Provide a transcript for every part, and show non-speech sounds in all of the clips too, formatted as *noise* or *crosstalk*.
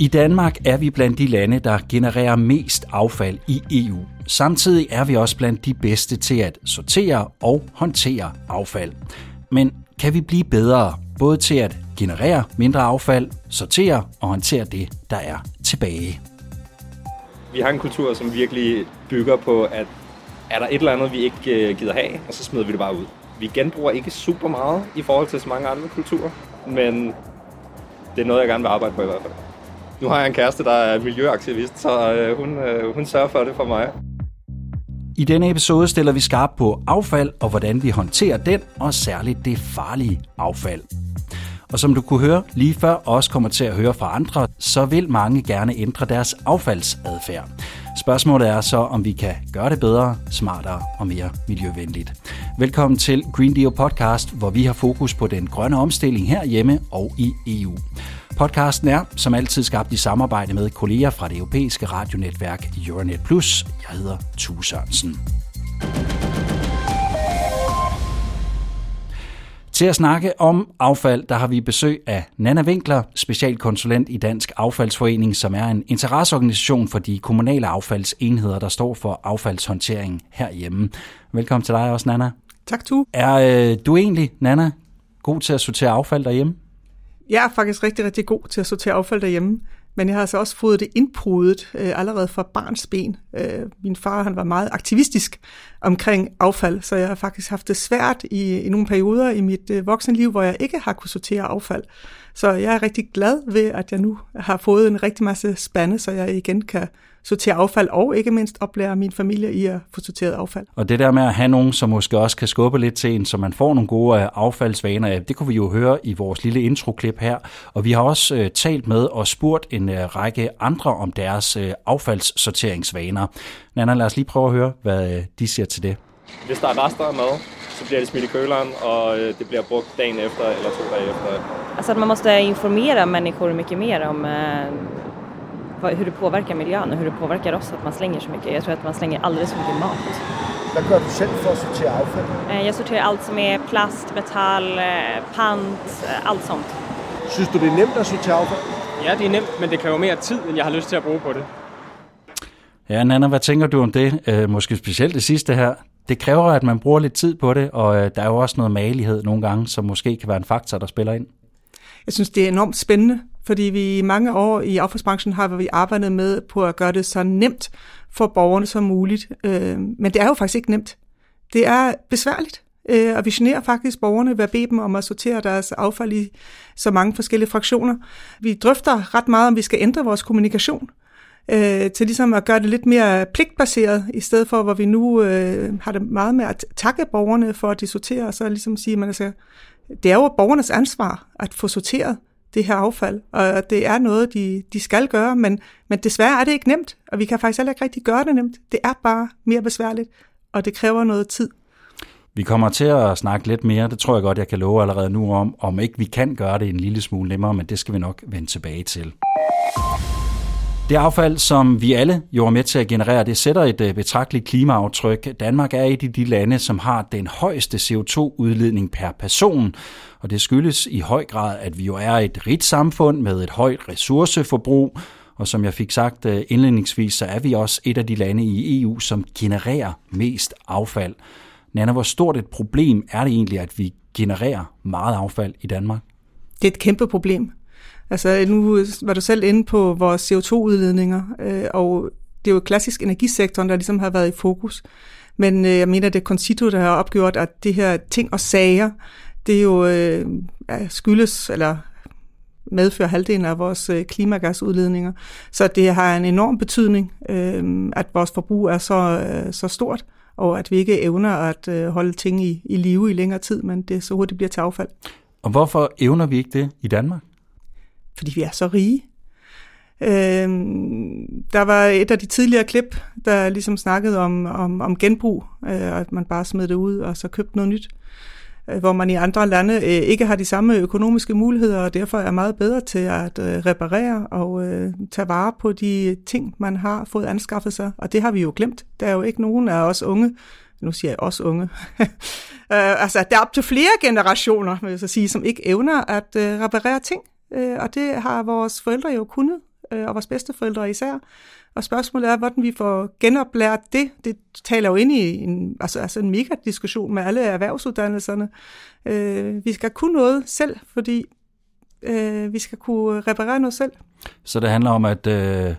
I Danmark er vi blandt de lande, der genererer mest affald i EU. Samtidig er vi også blandt de bedste til at sortere og håndtere affald. Men kan vi blive bedre, både til at generere mindre affald, sortere og håndtere det, der er tilbage? Vi har en kultur, som virkelig bygger på, at er der et eller andet, vi ikke øh, gider have, og så smider vi det bare ud. Vi genbruger ikke super meget i forhold til så mange andre kulturer, men det er noget, jeg gerne vil arbejde på i hvert fald. Nu har jeg en kæreste, der er miljøaktivist, så øh, hun, øh, hun sørger for det for mig. I denne episode stiller vi skarp på affald og hvordan vi håndterer den, og særligt det farlige affald. Og som du kunne høre lige før, også kommer til at høre fra andre, så vil mange gerne ændre deres affaldsadfærd. Spørgsmålet er så, om vi kan gøre det bedre, smartere og mere miljøvenligt. Velkommen til Green Deal Podcast, hvor vi har fokus på den grønne omstilling herhjemme og i EU. Podcasten er som altid skabt i samarbejde med kolleger fra det europæiske radionetværk Euronet Plus. Jeg hedder Tue Sørensen. Til at snakke om affald, der har vi besøg af Nana Winkler, specialkonsulent i Dansk Affaldsforening, som er en interesseorganisation for de kommunale affaldsenheder, der står for affaldshåndtering herhjemme. Velkommen til dig også, Nana. Tak, du. Er øh, du egentlig, Nana, god til at sortere affald derhjemme? Jeg er faktisk rigtig, rigtig god til at sortere affald derhjemme. Men jeg har altså også fået det indprudet øh, allerede fra barns ben. Øh, min far han var meget aktivistisk omkring affald, så jeg har faktisk haft det svært i, i nogle perioder i mit øh, voksenliv, hvor jeg ikke har kunnet sortere affald. Så jeg er rigtig glad ved, at jeg nu har fået en rigtig masse spande, så jeg igen kan sortere affald, og ikke mindst oplære min familie i at få sorteret affald. Og det der med at have nogen, som måske også kan skubbe lidt til en, så man får nogle gode øh, affaldsvaner, det kunne vi jo høre i vores lille introklip her. Og vi har også uh, talt med og spurgt en uh, række andre om deres affaldssorteringsvaner. Nana, lad os lige prøve at høre, hvad de siger til det. Hvis der er rester af mad, så bliver det smidt i køleren, og det bliver brugt dagen efter eller to dage efter. Alltså att man måste informera människor mycket mer om hur det påverkar miljön och hur det påverkar oss att man slänger så mycket. Jag tror att man slänger alldeles för mycket mat. Hvad gør du selv for at sortere affald? Jag sorterar allt som är plast, metall, pant, allt sånt. Synes du, det er nemt at sortere affald? Ja, det er nemt, men det kræver mere tid, end jeg har lyst til at bruge på det. Ja, Nana, hvad tænker du om det? Øh, måske specielt det sidste her. Det kræver, at man bruger lidt tid på det, og øh, der er jo også noget malighed nogle gange, som måske kan være en faktor, der spiller ind. Jeg synes, det er enormt spændende, fordi vi i mange år i affaldsbranchen har vi arbejdet med på at gøre det så nemt for borgerne som muligt. Øh, men det er jo faktisk ikke nemt. Det er besværligt, øh, og vi generer faktisk borgerne ved at bede dem om at sortere deres affald i så mange forskellige fraktioner. Vi drøfter ret meget, om vi skal ændre vores kommunikation øh, til ligesom at gøre det lidt mere pligtbaseret, i stedet for, hvor vi nu øh, har det meget med at takke borgerne for, at de sorterer, og så ligesom sige, at man altså, det er jo borgernes ansvar at få sorteret det her affald, og det er noget, de, de skal gøre, men, men desværre er det ikke nemt, og vi kan faktisk heller ikke rigtig gøre det nemt. Det er bare mere besværligt, og det kræver noget tid. Vi kommer til at snakke lidt mere, det tror jeg godt, jeg kan love allerede nu om, om ikke vi kan gøre det en lille smule nemmere, men det skal vi nok vende tilbage til. Det affald, som vi alle jo er med til at generere, det sætter et øh, betragteligt klimaaftryk. Danmark er et af de lande, som har den højeste CO2-udledning per person, og det skyldes i høj grad, at vi jo er et rigt samfund med et højt ressourceforbrug, og som jeg fik sagt øh, indledningsvis, så er vi også et af de lande i EU, som genererer mest affald. Nana, hvor stort et problem er det egentlig, at vi genererer meget affald i Danmark? Det er et kæmpe problem. Altså nu var du selv inde på vores CO2-udledninger, øh, og det er jo klassisk energisektoren, der ligesom har været i fokus. Men øh, jeg mener, det er Concito, der har opgjort, at det her ting og sager, det er jo øh, skyldes, eller medfører halvdelen af vores øh, klimagasudledninger. Så det har en enorm betydning, øh, at vores forbrug er så, øh, så stort, og at vi ikke evner at øh, holde ting i, i live i længere tid, men det så hurtigt bliver til affald. Og hvorfor evner vi ikke det i Danmark? Fordi vi er så rige. Øh, der var et af de tidligere klip, der ligesom snakkede om, om, om genbrug, øh, at man bare smed det ud og så købte noget nyt. Øh, hvor man i andre lande øh, ikke har de samme økonomiske muligheder, og derfor er meget bedre til at øh, reparere og øh, tage vare på de ting, man har fået anskaffet sig. Og det har vi jo glemt. Der er jo ikke nogen af os unge, nu siger jeg også unge, *laughs* øh, altså der er op til flere generationer, vil jeg så sige, som ikke evner at øh, reparere ting. Øh, og det har vores forældre jo kunnet øh, og vores bedsteforældre især. Og spørgsmålet er, hvordan vi får genoplært det. Det taler jo ind i en, altså, altså en mega diskussion med alle erhvervsuddannelserne. Øh, vi skal kunne noget selv, fordi øh, vi skal kunne reparere noget selv. Så det handler om, at øh,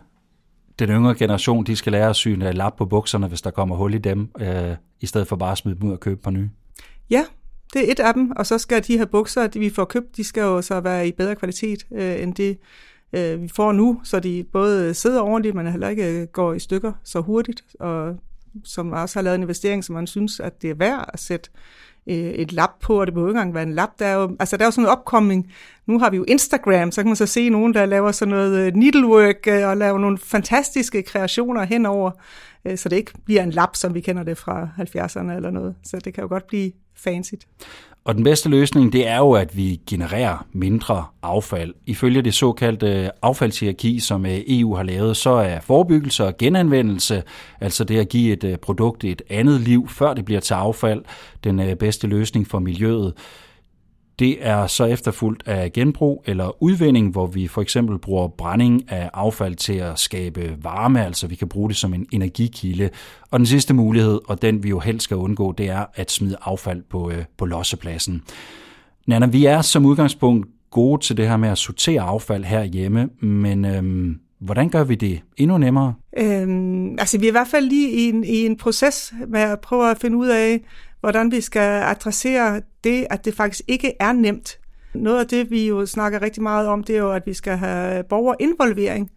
den yngre generation, de skal lære at syne lap på bukserne, hvis der kommer hul i dem, øh, i stedet for bare at smide dem ud og købe på nye. Ja, det er et af dem, og så skal de her bukser, de vi får købt, de skal jo så være i bedre kvalitet øh, end det, øh, vi får nu, så de både sidder ordentligt, men heller ikke øh, går i stykker så hurtigt, og som også har lavet en investering, som man synes, at det er værd at sætte øh, et lap på, og det behøver ikke engang være en lap. Der er jo, altså, der er jo sådan en opkoming. Nu har vi jo Instagram, så kan man så se nogen, der laver sådan noget øh, needlework øh, og laver nogle fantastiske kreationer henover, øh, så det ikke bliver en lap, som vi kender det fra 70'erne eller noget. Så det kan jo godt blive fancy. Og den bedste løsning, det er jo, at vi genererer mindre affald. Ifølge det såkaldte affaldshierarki, som øh, EU har lavet, så er forebyggelse og genanvendelse, altså det at give et øh, produkt et andet liv, før det bliver til affald, den øh, bedste løsning for miljøet. Det er så efterfulgt af genbrug eller udvinding, hvor vi for eksempel bruger brænding af affald til at skabe varme, altså vi kan bruge det som en energikilde. Og den sidste mulighed, og den vi jo helst skal undgå, det er at smide affald på, øh, på lossepladsen. Nana, vi er som udgangspunkt gode til det her med at sortere affald herhjemme, men øhm, hvordan gør vi det endnu nemmere? Øhm, altså vi er i hvert fald lige i en, i en proces med at prøve at finde ud af, hvordan vi skal adressere det, at det faktisk ikke er nemt. Noget af det, vi jo snakker rigtig meget om, det er jo, at vi skal have borgerinvolvering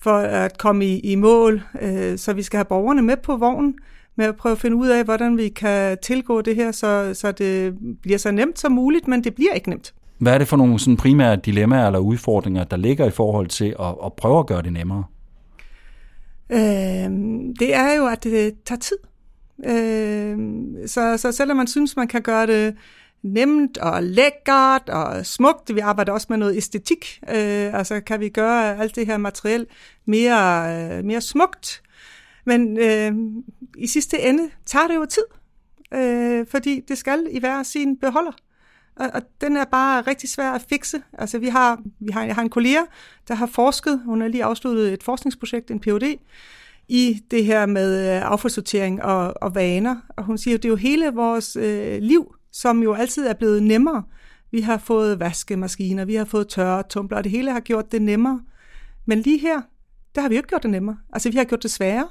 for at komme i, i mål. Øh, så vi skal have borgerne med på vognen med at prøve at finde ud af, hvordan vi kan tilgå det her, så, så det bliver så nemt som muligt, men det bliver ikke nemt. Hvad er det for nogle sådan primære dilemmaer eller udfordringer, der ligger i forhold til at, at prøve at gøre det nemmere? Øh, det er jo, at det tager tid. Øh, så, så selvom man synes, man kan gøre det nemt og lækkert og smukt, vi arbejder også med noget æstetik, øh, altså kan vi gøre alt det her materiel mere, øh, mere smukt, men øh, i sidste ende tager det jo tid, øh, fordi det skal i hver sin beholder. Og, og den er bare rigtig svær at fikse. Altså vi har, vi har, jeg har en kollega, der har forsket, hun har lige afsluttet et forskningsprojekt, en PhD, i det her med øh, affaldssortering og, og vaner. Og hun siger, at det er jo hele vores øh, liv, som jo altid er blevet nemmere. Vi har fået vaskemaskiner, vi har fået tørre tumbler, og det hele har gjort det nemmere. Men lige her, der har vi jo ikke gjort det nemmere. Altså, vi har gjort det sværere.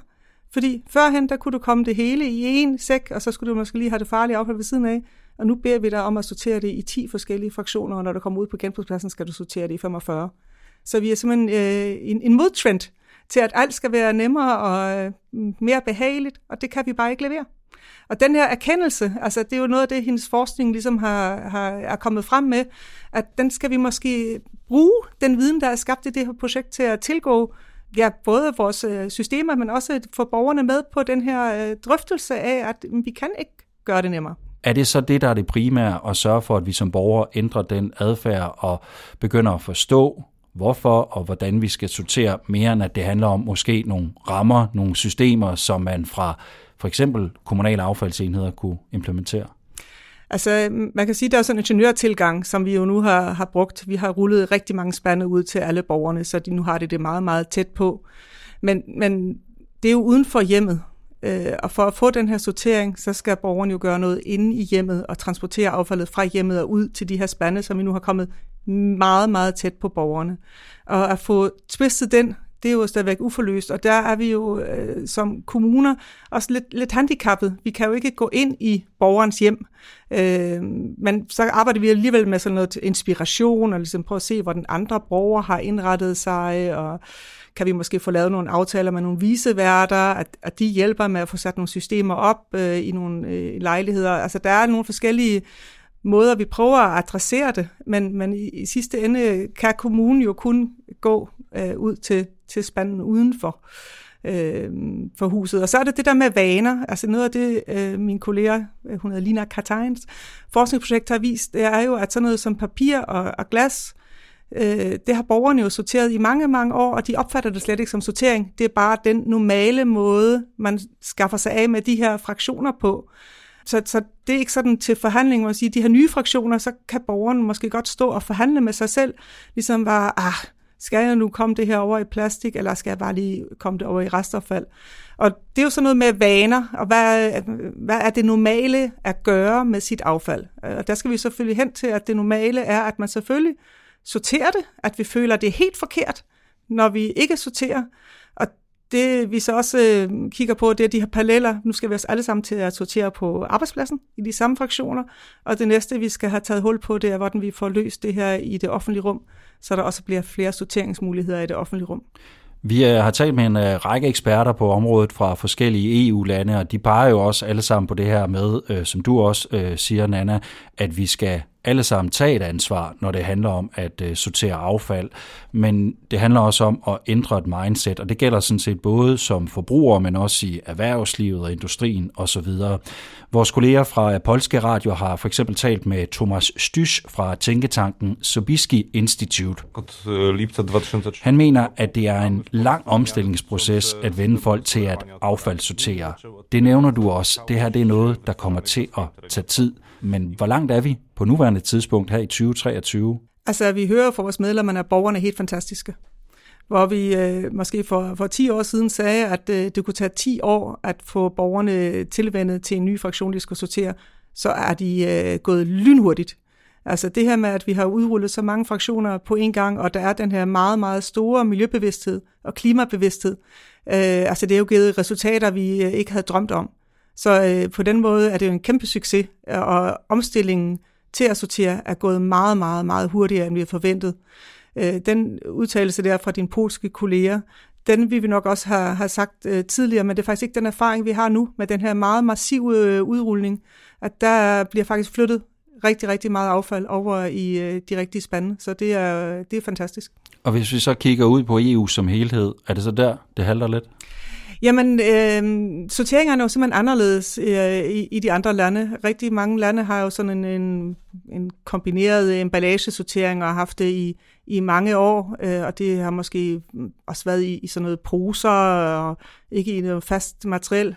Fordi førhen, der kunne du komme det hele i én sæk, og så skulle du måske lige have det farlige affald ved siden af. Og nu beder vi dig om at sortere det i 10 forskellige fraktioner, og når du kommer ud på genbrugspladsen, skal du sortere det i 45. Så vi er simpelthen øh, en, en modtrend til, at alt skal være nemmere og øh, mere behageligt, og det kan vi bare ikke levere. Og den her erkendelse, altså det er jo noget af det, hendes forskning ligesom har, har, er kommet frem med, at den skal vi måske bruge, den viden, der er skabt i det her projekt, til at tilgå ja, både vores øh, systemer, men også få borgerne med på den her øh, drøftelse af, at mm, vi kan ikke gøre det nemmere. Er det så det, der er det primære, at sørge for, at vi som borgere ændrer den adfærd og begynder at forstå, hvorfor og hvordan vi skal sortere mere, end at det handler om måske nogle rammer, nogle systemer, som man fra for eksempel kommunale affaldsenheder kunne implementere? Altså, man kan sige, at der er sådan en ingeniørtilgang, som vi jo nu har, har brugt. Vi har rullet rigtig mange spande ud til alle borgerne, så de nu har det det meget, meget tæt på. Men, men det er jo uden for hjemmet. Øh, og for at få den her sortering, så skal borgeren jo gøre noget inde i hjemmet og transportere affaldet fra hjemmet og ud til de her spande, som vi nu har kommet meget, meget tæt på borgerne. Og at få twistet den, det er jo stadigvæk uforløst, og der er vi jo øh, som kommuner også lidt, lidt handicappet. Vi kan jo ikke gå ind i borgerens hjem, øh, men så arbejder vi alligevel med sådan noget inspiration, og ligesom prøve at se, hvordan andre borgere har indrettet sig, og kan vi måske få lavet nogle aftaler med nogle viseværter, at, at de hjælper med at få sat nogle systemer op øh, i nogle øh, lejligheder. Altså der er nogle forskellige måder, vi prøver at adressere det, men, men i, i sidste ende kan kommunen jo kun gå øh, ud til, til spanden udenfor øh, for huset. Og så er det det der med vaner. Altså noget af det, øh, min kollega, øh, hun hedder Lina Katajns, forskningsprojekt har vist, det er jo, at sådan noget som papir og, og glas, øh, det har borgerne jo sorteret i mange, mange år, og de opfatter det slet ikke som sortering. Det er bare den normale måde, man skaffer sig af med de her fraktioner på. Så, så det er ikke sådan til forhandling, hvor man siger, de her nye fraktioner, så kan borgeren måske godt stå og forhandle med sig selv, ligesom var, ah, skal jeg nu komme det her over i plastik, eller skal jeg bare lige komme det over i restaffald? Og det er jo sådan noget med vaner, og hvad, hvad er det normale at gøre med sit affald? Og der skal vi selvfølgelig hen til, at det normale er, at man selvfølgelig sorterer det, at vi føler, at det er helt forkert, når vi ikke sorterer. Det vi så også øh, kigger på, det er de her paralleller. Nu skal vi også alle sammen til at sortere på arbejdspladsen i de samme fraktioner. Og det næste, vi skal have taget hul på, det er, hvordan vi får løst det her i det offentlige rum, så der også bliver flere sorteringsmuligheder i det offentlige rum. Vi øh, har talt med en øh, række eksperter på området fra forskellige EU-lande, og de peger jo også alle sammen på det her med, øh, som du også siger, Nana, at vi skal alle sammen tage et ansvar, når det handler om at uh, sortere affald, men det handler også om at ændre et mindset, og det gælder sådan set både som forbruger, men også i erhvervslivet og industrien osv. Vores kolleger fra Polske Radio har for eksempel talt med Thomas Stys fra tænketanken Sobiski Institute. Han mener, at det er en lang omstillingsproces at vende folk til at affaldssortere. Det nævner du også. Det her det er noget, der kommer til at tage tid. Men hvor langt er vi på nuværende tidspunkt her i 2023? Altså, vi hører fra vores medlemmer, at borgerne er helt fantastiske. Hvor vi øh, måske for, for 10 år siden sagde, at øh, det kunne tage 10 år at få borgerne tilvendet til en ny fraktion, de skal sortere, så er de øh, gået lynhurtigt. Altså det her med, at vi har udrullet så mange fraktioner på en gang, og der er den her meget, meget store miljøbevidsthed og klimabevidsthed. Øh, altså det er jo givet resultater, vi øh, ikke havde drømt om. Så øh, på den måde er det jo en kæmpe succes, og omstillingen til at sortere er gået meget, meget, meget hurtigere, end vi havde forventet. Øh, den udtalelse der fra dine polske kolleger, den vil vi nok også have, have sagt øh, tidligere, men det er faktisk ikke den erfaring, vi har nu med den her meget massive øh, udrulning, at der bliver faktisk flyttet rigtig, rigtig meget affald over i øh, de rigtige spande, så det er, det er fantastisk. Og hvis vi så kigger ud på EU som helhed, er det så der, det halter lidt? Jamen, øh, sorteringen er jo simpelthen anderledes øh, i, i de andre lande. Rigtig mange lande har jo sådan en, en, en kombineret emballagesortering og har haft det i, i mange år, øh, og det har måske også været i, i sådan noget poser og ikke i noget fast materiel.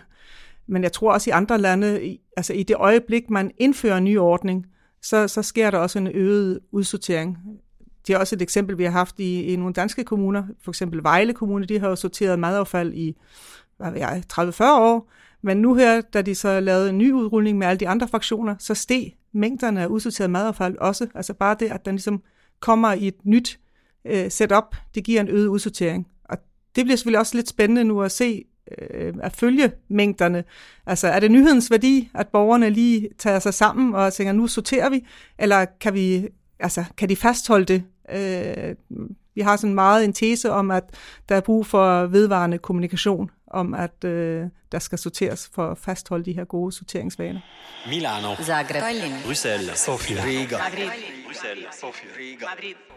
Men jeg tror også i andre lande, i, altså i det øjeblik, man indfører en ny ordning, så, så sker der også en øget udsortering. Det er også et eksempel, vi har haft i, i nogle danske kommuner. For eksempel Vejle Kommune, de har jo sorteret madaffald i hvad ved jeg, 30-40 år. Men nu her, da de så lavede en ny udrulning med alle de andre fraktioner, så steg mængderne af usorteret madaffald også. Altså bare det, at den ligesom kommer i et nyt øh, setup, det giver en øget udsortering. Og det bliver selvfølgelig også lidt spændende nu at se, øh, at følge mængderne. Altså er det nyhedens værdi, at borgerne lige tager sig sammen og tænker, nu sorterer vi, eller kan vi altså, kan de fastholde det? Øh, vi har sådan meget en tese om, at der er brug for vedvarende kommunikation, om at øh, der skal sorteres for at fastholde de her gode sorteringsvaner. Milano, Zagreb, Bruxelles, Sofia, Riga, Madrid, Bruxelles, Sofia, Riga. Madrid.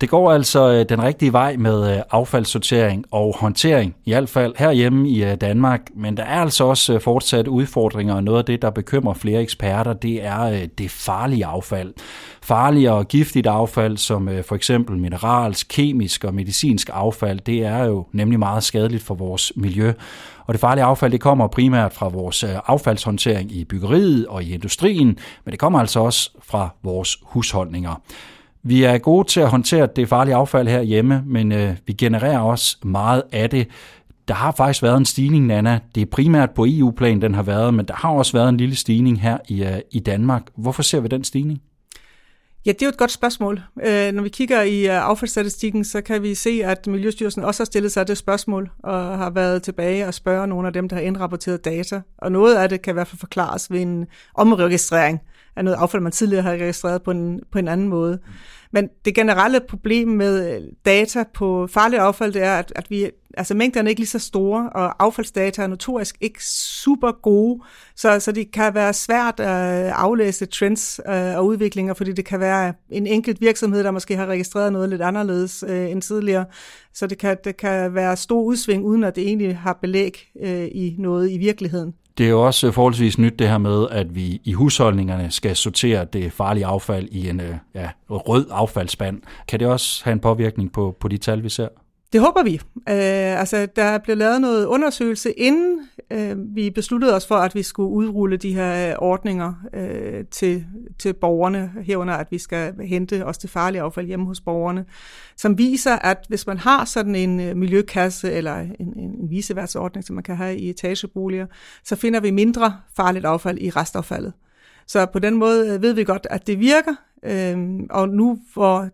Det går altså øh, den rigtige vej med øh, affaldssortering og håndtering, i hvert fald herhjemme i øh, Danmark. Men der er altså også fortsat udfordringer, og noget af det, der bekymrer flere eksperter, det er det farlige affald. Farlige og giftigt affald, som for eksempel mineralsk, kemisk og medicinsk affald, det er jo nemlig meget skadeligt for vores miljø. Og det farlige affald, det kommer primært fra vores affaldshåndtering i byggeriet og i industrien, men det kommer altså også fra vores husholdninger. Vi er gode til at håndtere det farlige affald her hjemme, men øh, vi genererer også meget af det. Der har faktisk været en stigning, Nana. Det er primært på EU-plan, den har været, men der har også været en lille stigning her i, øh, i Danmark. Hvorfor ser vi den stigning? Ja, det er jo et godt spørgsmål. Øh, når vi kigger i uh, affaldsstatistikken, så kan vi se, at Miljøstyrelsen også har stillet sig det spørgsmål, og har været tilbage og spørge nogle af dem, der har indrapporteret data. Og noget af det kan i hvert fald forklares ved en omregistrering af noget affald, man tidligere har registreret på en, på en anden måde. Men det generelle problem med øh, data på farligt affald, det er, at, at vi, altså mængderne er ikke lige så store, og affaldsdata er notorisk ikke super gode, så, så det kan være svært at øh, aflæse trends øh, og udviklinger, fordi det kan være en enkelt virksomhed, der måske har registreret noget lidt anderledes øh, end tidligere. Så det kan, det kan være stor udsving, uden at det egentlig har belæg øh, i noget i virkeligheden. Det er jo også øh, forholdsvis nyt det her med, at vi i husholdningerne skal sortere det farlige affald i en øh, ja, rød affaldsspand. Kan det også have en påvirkning på, på de tal, vi ser? Det håber vi. Øh, altså, der blev lavet noget undersøgelse, inden øh, vi besluttede os for, at vi skulle udrulle de her øh, ordninger øh, til, til borgerne, herunder at vi skal hente også det farlige affald hjemme hos borgerne, som viser, at hvis man har sådan en øh, miljøkasse eller en, en, en viseværtsordning, som man kan have i etageboliger, så finder vi mindre farligt affald i restaffaldet. Så på den måde øh, ved vi godt, at det virker, øh, og nu hvor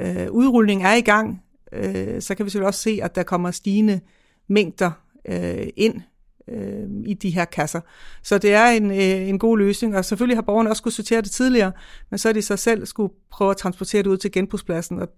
øh, udrulningen er i gang, øh, så kan vi selvfølgelig også se, at der kommer stigende mængder øh, ind øh, i de her kasser. Så det er en, øh, en god løsning, og selvfølgelig har borgerne også skulle sortere det tidligere, men så er de så selv skulle prøve at transportere det ud til genbrugspladsen, og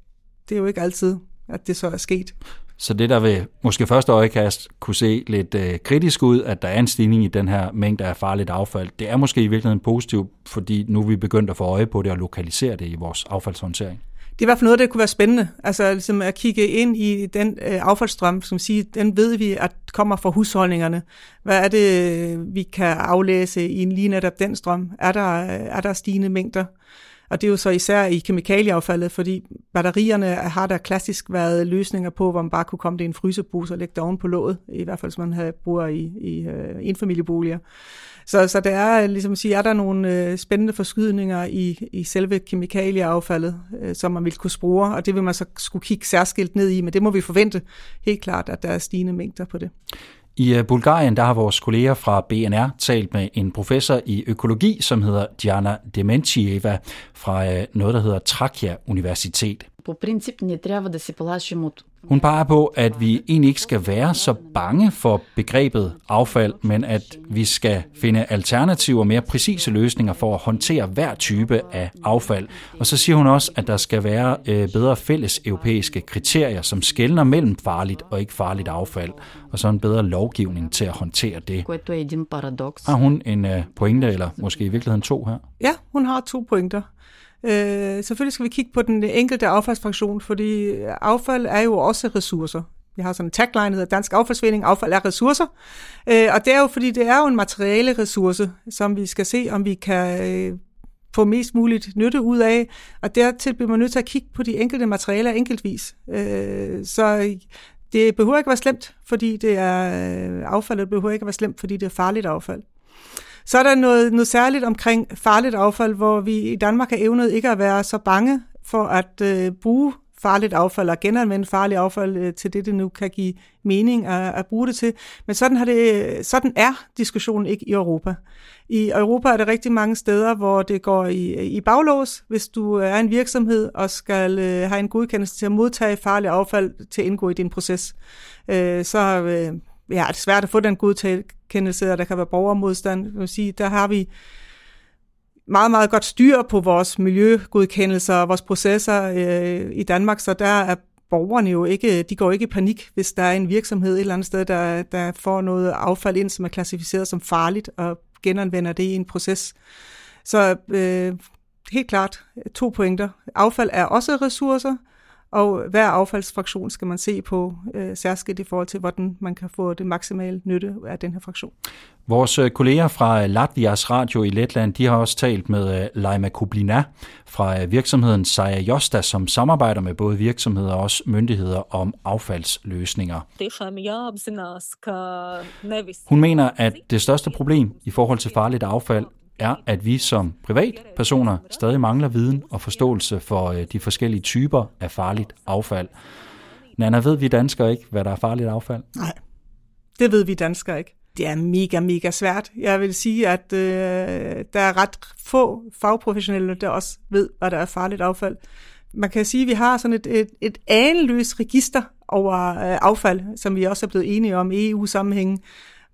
det er jo ikke altid, at det så er sket. Så det, der vil måske første øjekast kunne se lidt øh, kritisk ud, at der er en stigning i den her mængde af farligt affald, det er måske i virkeligheden positivt, fordi nu er vi begyndt at få øje på det og lokalisere det i vores affaldshåndtering det er i hvert fald noget, der kunne være spændende. Altså ligesom at kigge ind i den øh, affaldsstrøm, som siger, den ved vi, at kommer fra husholdningerne. Hvad er det, vi kan aflæse i en lige netop den strøm? Er der, er der stigende mængder? Og det er jo så især i kemikalieaffaldet, fordi batterierne har der klassisk været løsninger på, hvor man bare kunne komme det i en frysepose og lægge det oven på låget, i hvert fald som man havde bruger i, i uh, enfamilieboliger. Så, så det er, øh, ligesom at sige, er der nogle øh, spændende forskydninger i, i selve kemikalieaffaldet, øh, som man vil kunne spore, og det vil man så skulle kigge særskilt ned i, men det må vi forvente helt klart, at der er stigende mængder på det. I øh, Bulgarien der har vores kolleger fra BNR talt med en professor i økologi, som hedder Diana Dementieva fra øh, noget, der hedder Trakia Universitet. По принцип не трябва да се плашим от hun peger på, at vi egentlig ikke skal være så bange for begrebet affald, men at vi skal finde alternative og mere præcise løsninger for at håndtere hver type af affald. Og så siger hun også, at der skal være øh, bedre fælles europæiske kriterier, som skældner mellem farligt og ikke farligt affald, og så en bedre lovgivning til at håndtere det. Har hun en øh, pointe, eller måske i virkeligheden to her? Ja, hun har to pointer. Øh, selvfølgelig skal vi kigge på den enkelte affaldsfraktion, fordi affald er jo også ressourcer. Vi har sådan en tagline, der hedder Dansk Affaldsvinding, affald er ressourcer. Øh, og det er jo fordi, det er jo en materiale ressource, som vi skal se, om vi kan øh, få mest muligt nytte ud af. Og dertil bliver man nødt til at kigge på de enkelte materialer enkeltvis. Øh, så det behøver ikke være slemt, fordi det er øh, affaldet affald, det behøver ikke være slemt, fordi det er farligt affald. Så er der noget, noget særligt omkring farligt affald, hvor vi i Danmark har evnet ikke at være så bange for at øh, bruge farligt affald og genanvende farligt affald øh, til det, det nu kan give mening at, at bruge det til. Men sådan, har det, sådan er diskussionen ikke i Europa. I Europa er der rigtig mange steder, hvor det går i, i baglås, hvis du er en virksomhed og skal øh, have en godkendelse til at modtage farligt affald til at indgå i din proces. Øh, så øh, ja, det er svært at få den kendelse, og der kan være borgermodstand. Jeg vil sige, der har vi meget, meget godt styr på vores miljøgodkendelser og vores processer øh, i Danmark, så der er borgerne jo ikke, de går ikke i panik, hvis der er en virksomhed et eller andet sted, der, der får noget affald ind, som er klassificeret som farligt, og genanvender det i en proces. Så øh, helt klart to pointer. Affald er også ressourcer, og hver affaldsfraktion skal man se på øh, særskilt i forhold til, hvordan man kan få det maksimale nytte af den her fraktion. Vores øh, kolleger fra øh, Latvias Radio i Letland, de har også talt med Leima Laima Kublina fra virksomheden Saja Josta, som samarbejder med både virksomheder og også myndigheder om affaldsløsninger. Hun mener, at det største problem i forhold til farligt affald er, at vi som privatpersoner stadig mangler viden og forståelse for øh, de forskellige typer af farligt affald. Nana, ved vi danskere ikke, hvad der er farligt affald? Nej, det ved vi danskere ikke. Det er mega, mega svært. Jeg vil sige, at øh, der er ret få fagprofessionelle, der også ved, hvad der er farligt affald. Man kan sige, at vi har sådan et, et, et aneløst register over øh, affald, som vi også er blevet enige om i EU-sammenhængen,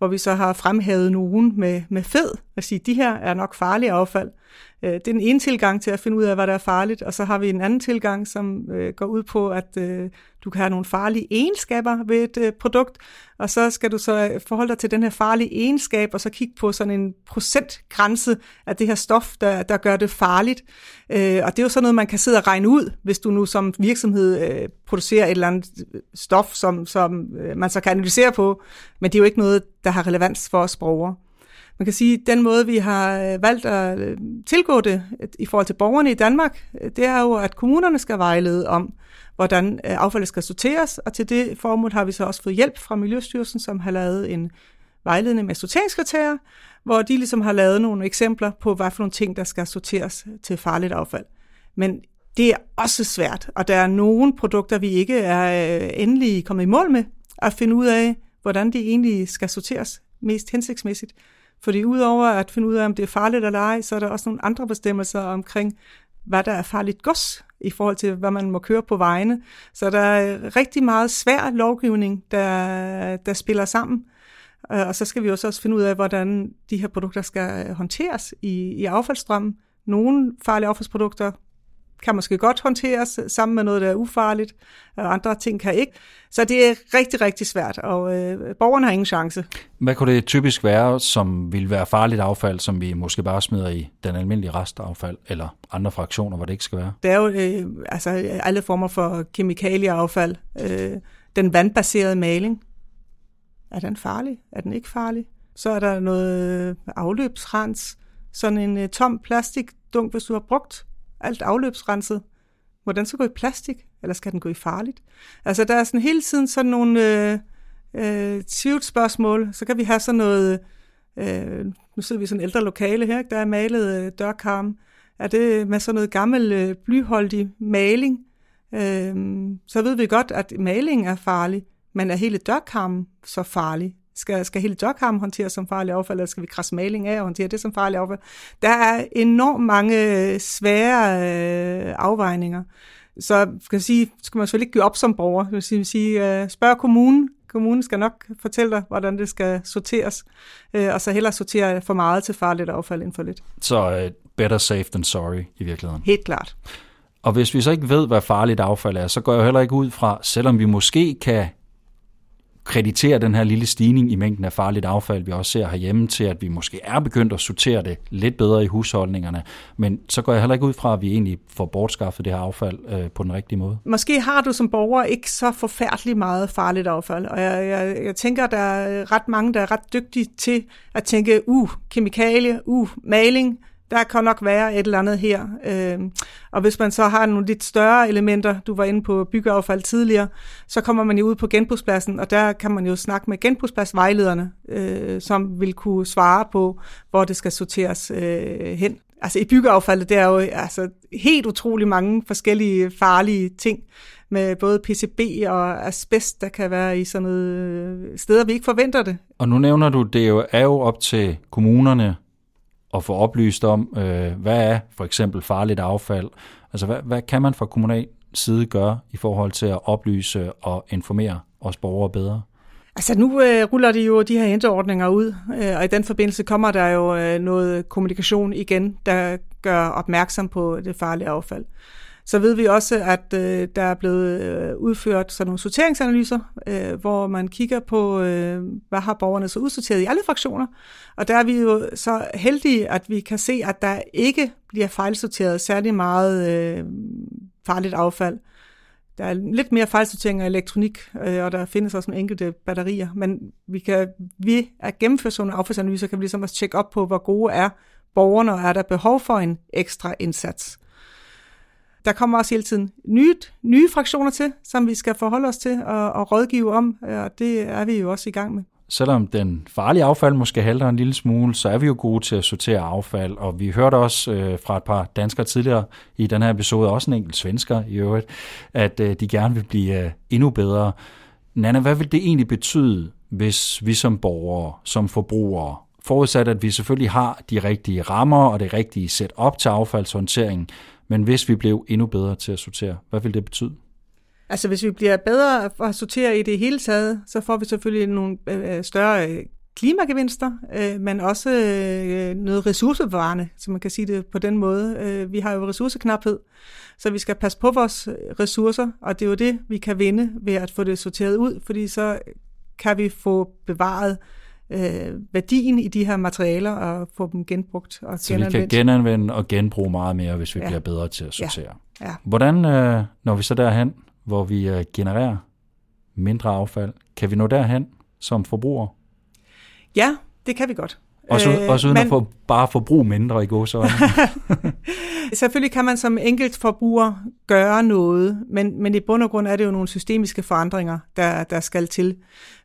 hvor vi så har fremhævet nogen med, med fed, og sige, de her er nok farlige affald. Øh, det er den ene tilgang til at finde ud af, hvad der er farligt, og så har vi en anden tilgang, som øh, går ud på, at øh, du kan have nogle farlige egenskaber ved et øh, produkt, og så skal du så øh, forholde dig til den her farlige egenskab, og så kigge på sådan en procentgrænse af det her stof, der, der gør det farligt. Øh, og det er jo sådan noget, man kan sidde og regne ud, hvis du nu som virksomhed øh, producerer et eller andet øh, stof, som, som øh, man så kan analysere på, men det er jo ikke noget, der har relevans for os brugere. Man kan sige, at den måde, vi har øh, valgt at øh, tilgå det i forhold til borgerne i Danmark, øh, det er jo, at kommunerne skal vejlede om, hvordan affaldet skal sorteres, og til det formål har vi så også fået hjælp fra Miljøstyrelsen, som har lavet en vejledning med sorteringskriterier, hvor de ligesom har lavet nogle eksempler på, hvad for nogle ting, der skal sorteres til farligt affald. Men det er også svært, og der er nogle produkter, vi ikke er endelig kommet i mål med, at finde ud af, hvordan de egentlig skal sorteres mest hensigtsmæssigt. Fordi udover at finde ud af, om det er farligt eller ej, så er der også nogle andre bestemmelser omkring, hvad der er farligt gods i forhold til, hvad man må køre på vejene. Så der er øh, rigtig meget svær lovgivning, der, der spiller sammen. Øh, og så skal vi også også finde ud af, hvordan de her produkter skal øh, håndteres i, i affaldsstrømmen. Nogle farlige affaldsprodukter kan måske godt håndteres sammen med noget, der er ufarligt, og andre ting kan ikke. Så det er rigtig, rigtig svært, og øh, borgerne har ingen chance. Hvad kunne det typisk være, som vil være farligt affald, som vi måske bare smider i den almindelige restaffald, eller andre fraktioner, hvor det ikke skal være? Det er jo øh, altså, alle former for kemikalieaffald. Øh, den vandbaserede maling, er den farlig? Er den ikke farlig? Så er der noget afløbsrens, sådan en øh, tom plastikdunk, hvis du har brugt alt afløbsrenset, må den så gå i plastik, eller skal den gå i farligt? Altså, der er sådan hele tiden sådan nogle øh, øh, tvivlsspørgsmål. Så kan vi have sådan noget, øh, nu sidder vi i sådan et ældre lokale her, der er malet øh, dørkarm. Er det med sådan noget gammel øh, blyholdig maling? Øh, så ved vi godt, at maling er farlig, men er hele dørkarmen så farlig? Skal, skal hele dørkarmen håndteres som farlig affald, eller skal vi krasse maling af og håndtere det som farlig affald? Der er enormt mange svære øh, afvejninger. Så skal, jeg sige, skal man selvfølgelig ikke give op som borger. Det vil sige, øh, spørg kommunen. Kommunen skal nok fortælle dig, hvordan det skal sorteres, øh, og så hellere sortere for meget til farligt affald end for lidt. Så uh, better safe than sorry i virkeligheden. Helt klart. Og hvis vi så ikke ved, hvad farligt affald er, så går jeg heller ikke ud fra, selvom vi måske kan kreditere den her lille stigning i mængden af farligt affald, vi også ser herhjemme, til at vi måske er begyndt at sortere det lidt bedre i husholdningerne. Men så går jeg heller ikke ud fra, at vi egentlig får bortskaffet det her affald øh, på den rigtige måde. Måske har du som borger ikke så forfærdeligt meget farligt affald, og jeg, jeg, jeg tænker, at der er ret mange, der er ret dygtige til at tænke, uh, kemikalie, uh, maling, der kan nok være et eller andet her. Øh, og hvis man så har nogle lidt større elementer, du var inde på byggeaffald tidligere, så kommer man jo ud på genbrugspladsen, og der kan man jo snakke med genbrugspladsvejlederne, øh, som vil kunne svare på, hvor det skal sorteres øh, hen. Altså i byggeaffaldet, det er jo altså, helt utrolig mange forskellige farlige ting, med både PCB og asbest, der kan være i sådan noget øh, steder, vi ikke forventer det. Og nu nævner du, det jo er jo op til kommunerne at få oplyst om, øh, hvad er for eksempel farligt affald? Altså, hvad, hvad kan man fra kommunal side gøre i forhold til at oplyse og informere os borgere bedre? Altså nu øh, ruller de jo de her henteordninger ud, øh, og i den forbindelse kommer der jo øh, noget kommunikation igen, der gør opmærksom på det farlige affald. Så ved vi også, at øh, der er blevet øh, udført sådan nogle sorteringsanalyser, øh, hvor man kigger på, øh, hvad har borgerne så udsorteret i alle fraktioner. Og der er vi jo så heldige, at vi kan se, at der ikke bliver fejlsorteret særlig meget øh, farligt affald. Der er lidt mere fejlsortering af elektronik, øh, og der findes også nogle enkelte batterier. Men vi kan, vi at gennemføre sådan nogle affaldsanalyser, kan vi ligesom også tjekke op på, hvor gode er borgerne, og er der behov for en ekstra indsats. Der kommer også hele tiden nye, nye fraktioner til, som vi skal forholde os til og, og rådgive om, og det er vi jo også i gang med. Selvom den farlige affald måske halter en lille smule, så er vi jo gode til at sortere affald, og vi hørte også øh, fra et par danskere tidligere i den her episode, også en enkelt svensker i øvrigt, at øh, de gerne vil blive øh, endnu bedre. Nana, hvad vil det egentlig betyde, hvis vi som borgere, som forbrugere, forudsat at vi selvfølgelig har de rigtige rammer og det rigtige setup til affaldshåndtering, men hvis vi blev endnu bedre til at sortere, hvad vil det betyde? Altså hvis vi bliver bedre at sortere i det hele taget, så får vi selvfølgelig nogle øh, øh, større øh, klimagevinster, men også noget ressourcebevarende, så man kan sige det på den måde. Vi har jo ressourceknaphed, så vi skal passe på vores ressourcer, og det er jo det, vi kan vinde ved at få det sorteret ud, fordi så kan vi få bevaret øh, værdien i de her materialer og få dem genbrugt og Så vi kan genanvende og genbruge meget mere, hvis vi ja. bliver bedre til at sortere. Ja. Ja. Hvordan øh, når vi så derhen, hvor vi øh, genererer mindre affald, kan vi nå derhen som forbrugere? Ja, det kan vi godt. Også, øh, også uden men, at få, bare forbruge mindre i gåsøjne. *laughs* Selvfølgelig kan man som enkelt forbruger gøre noget, men, men i bund og grund er det jo nogle systemiske forandringer, der, der skal til.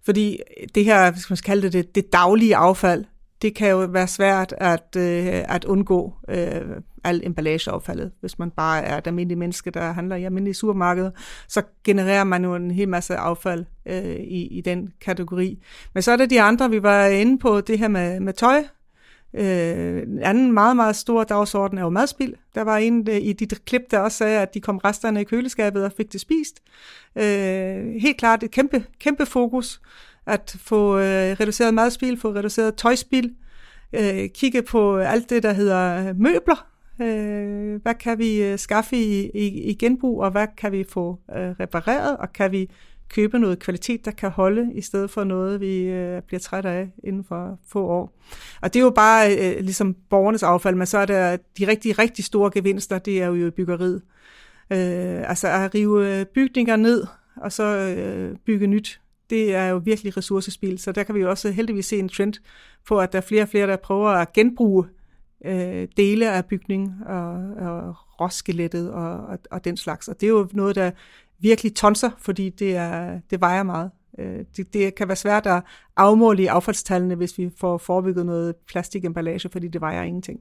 Fordi det her, hvis man skal kalde det, det, det daglige affald, det kan jo være svært at, øh, at undgå øh, al emballageaffaldet. Hvis man bare er et almindeligt menneske, der handler i almindelige supermarkeder, så genererer man jo en hel masse affald øh, i, i den kategori. Men så er det de andre, vi var inde på, det her med, med tøj. Øh, en anden meget, meget stor dagsorden er jo madspild. Der var en øh, i dit klip, der også sagde, at de kom resterne i køleskabet og fik det spist. Øh, helt klart et kæmpe, kæmpe fokus at få øh, reduceret madspild, få reduceret tøjspild, øh, kigge på alt det, der hedder møbler. Øh, hvad kan vi øh, skaffe i, i, i genbrug, og hvad kan vi få øh, repareret, og kan vi købe noget kvalitet, der kan holde, i stedet for noget, vi øh, bliver træt af inden for få år. Og det er jo bare øh, ligesom borgernes affald, men så er der de rigtig, rigtig store gevinster, det er jo i byggeriet. Øh, altså at rive øh, bygninger ned, og så øh, bygge nyt det er jo virkelig ressourcespil, så der kan vi jo også heldigvis se en trend på, at der er flere og flere, der prøver at genbruge øh, dele af bygning og, og råskelettet og, og, og den slags. Og det er jo noget, der virkelig tonser, fordi det, er, det vejer meget. Øh, det, det kan være svært at afmåle i affaldstallene, hvis vi får forebygget noget plastikemballage, fordi det vejer ingenting.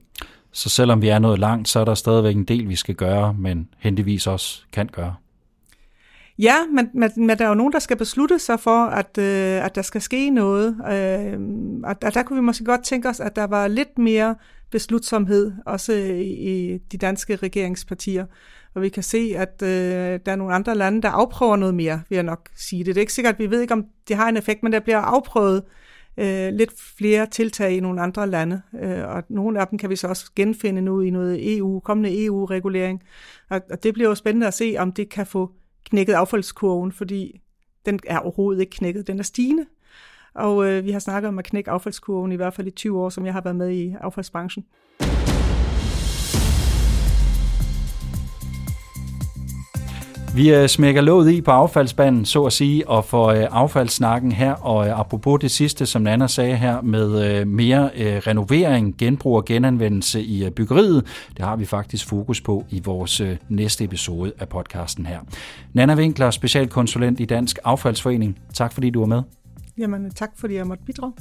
Så selvom vi er noget langt, så er der stadigvæk en del, vi skal gøre, men heldigvis også kan gøre. Ja, men, men, men der er jo nogen, der skal beslutte sig for, at, øh, at der skal ske noget. Øh, og der, der kunne vi måske godt tænke os, at der var lidt mere beslutsomhed, også i, i de danske regeringspartier. Og vi kan se, at øh, der er nogle andre lande, der afprøver noget mere, vil jeg nok sige det. Det er ikke sikkert, vi ved ikke, om det har en effekt, men der bliver afprøvet øh, lidt flere tiltag i nogle andre lande. Øh, og nogle af dem kan vi så også genfinde nu i noget EU, kommende EU-regulering. Og, og det bliver jo spændende at se, om det kan få knækket affaldskurven, fordi den er overhovedet ikke knækket, den er stigende. Og øh, vi har snakket om at knække affaldskurven i hvert fald i 20 år, som jeg har været med i affaldsbranchen. Vi øh, smækker låget i på affaldsbanden, så at sige, og for øh, affaldssnakken her, og øh, apropos det sidste, som Nana sagde her, med mere renovering, genbrug og genanvendelse i byggeriet, det har vi faktisk fokus på i vores næste episode af podcasten her. Nana Winkler, specialkonsulent i Dansk Affaldsforening. Tak fordi du var med. Jamen, tak fordi jeg måtte bidrage.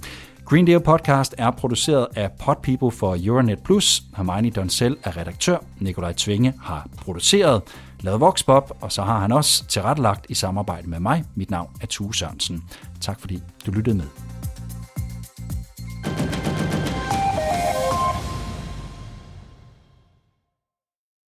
Green Deal Podcast er produceret af Pod People for Euronet Plus. Hermione Donsel er redaktør. Nikolaj Tvinge har produceret lavet Voxpop, og så har han også tilrettelagt i samarbejde med mig. Mit navn er Tue Sørensen. Tak fordi du lyttede med.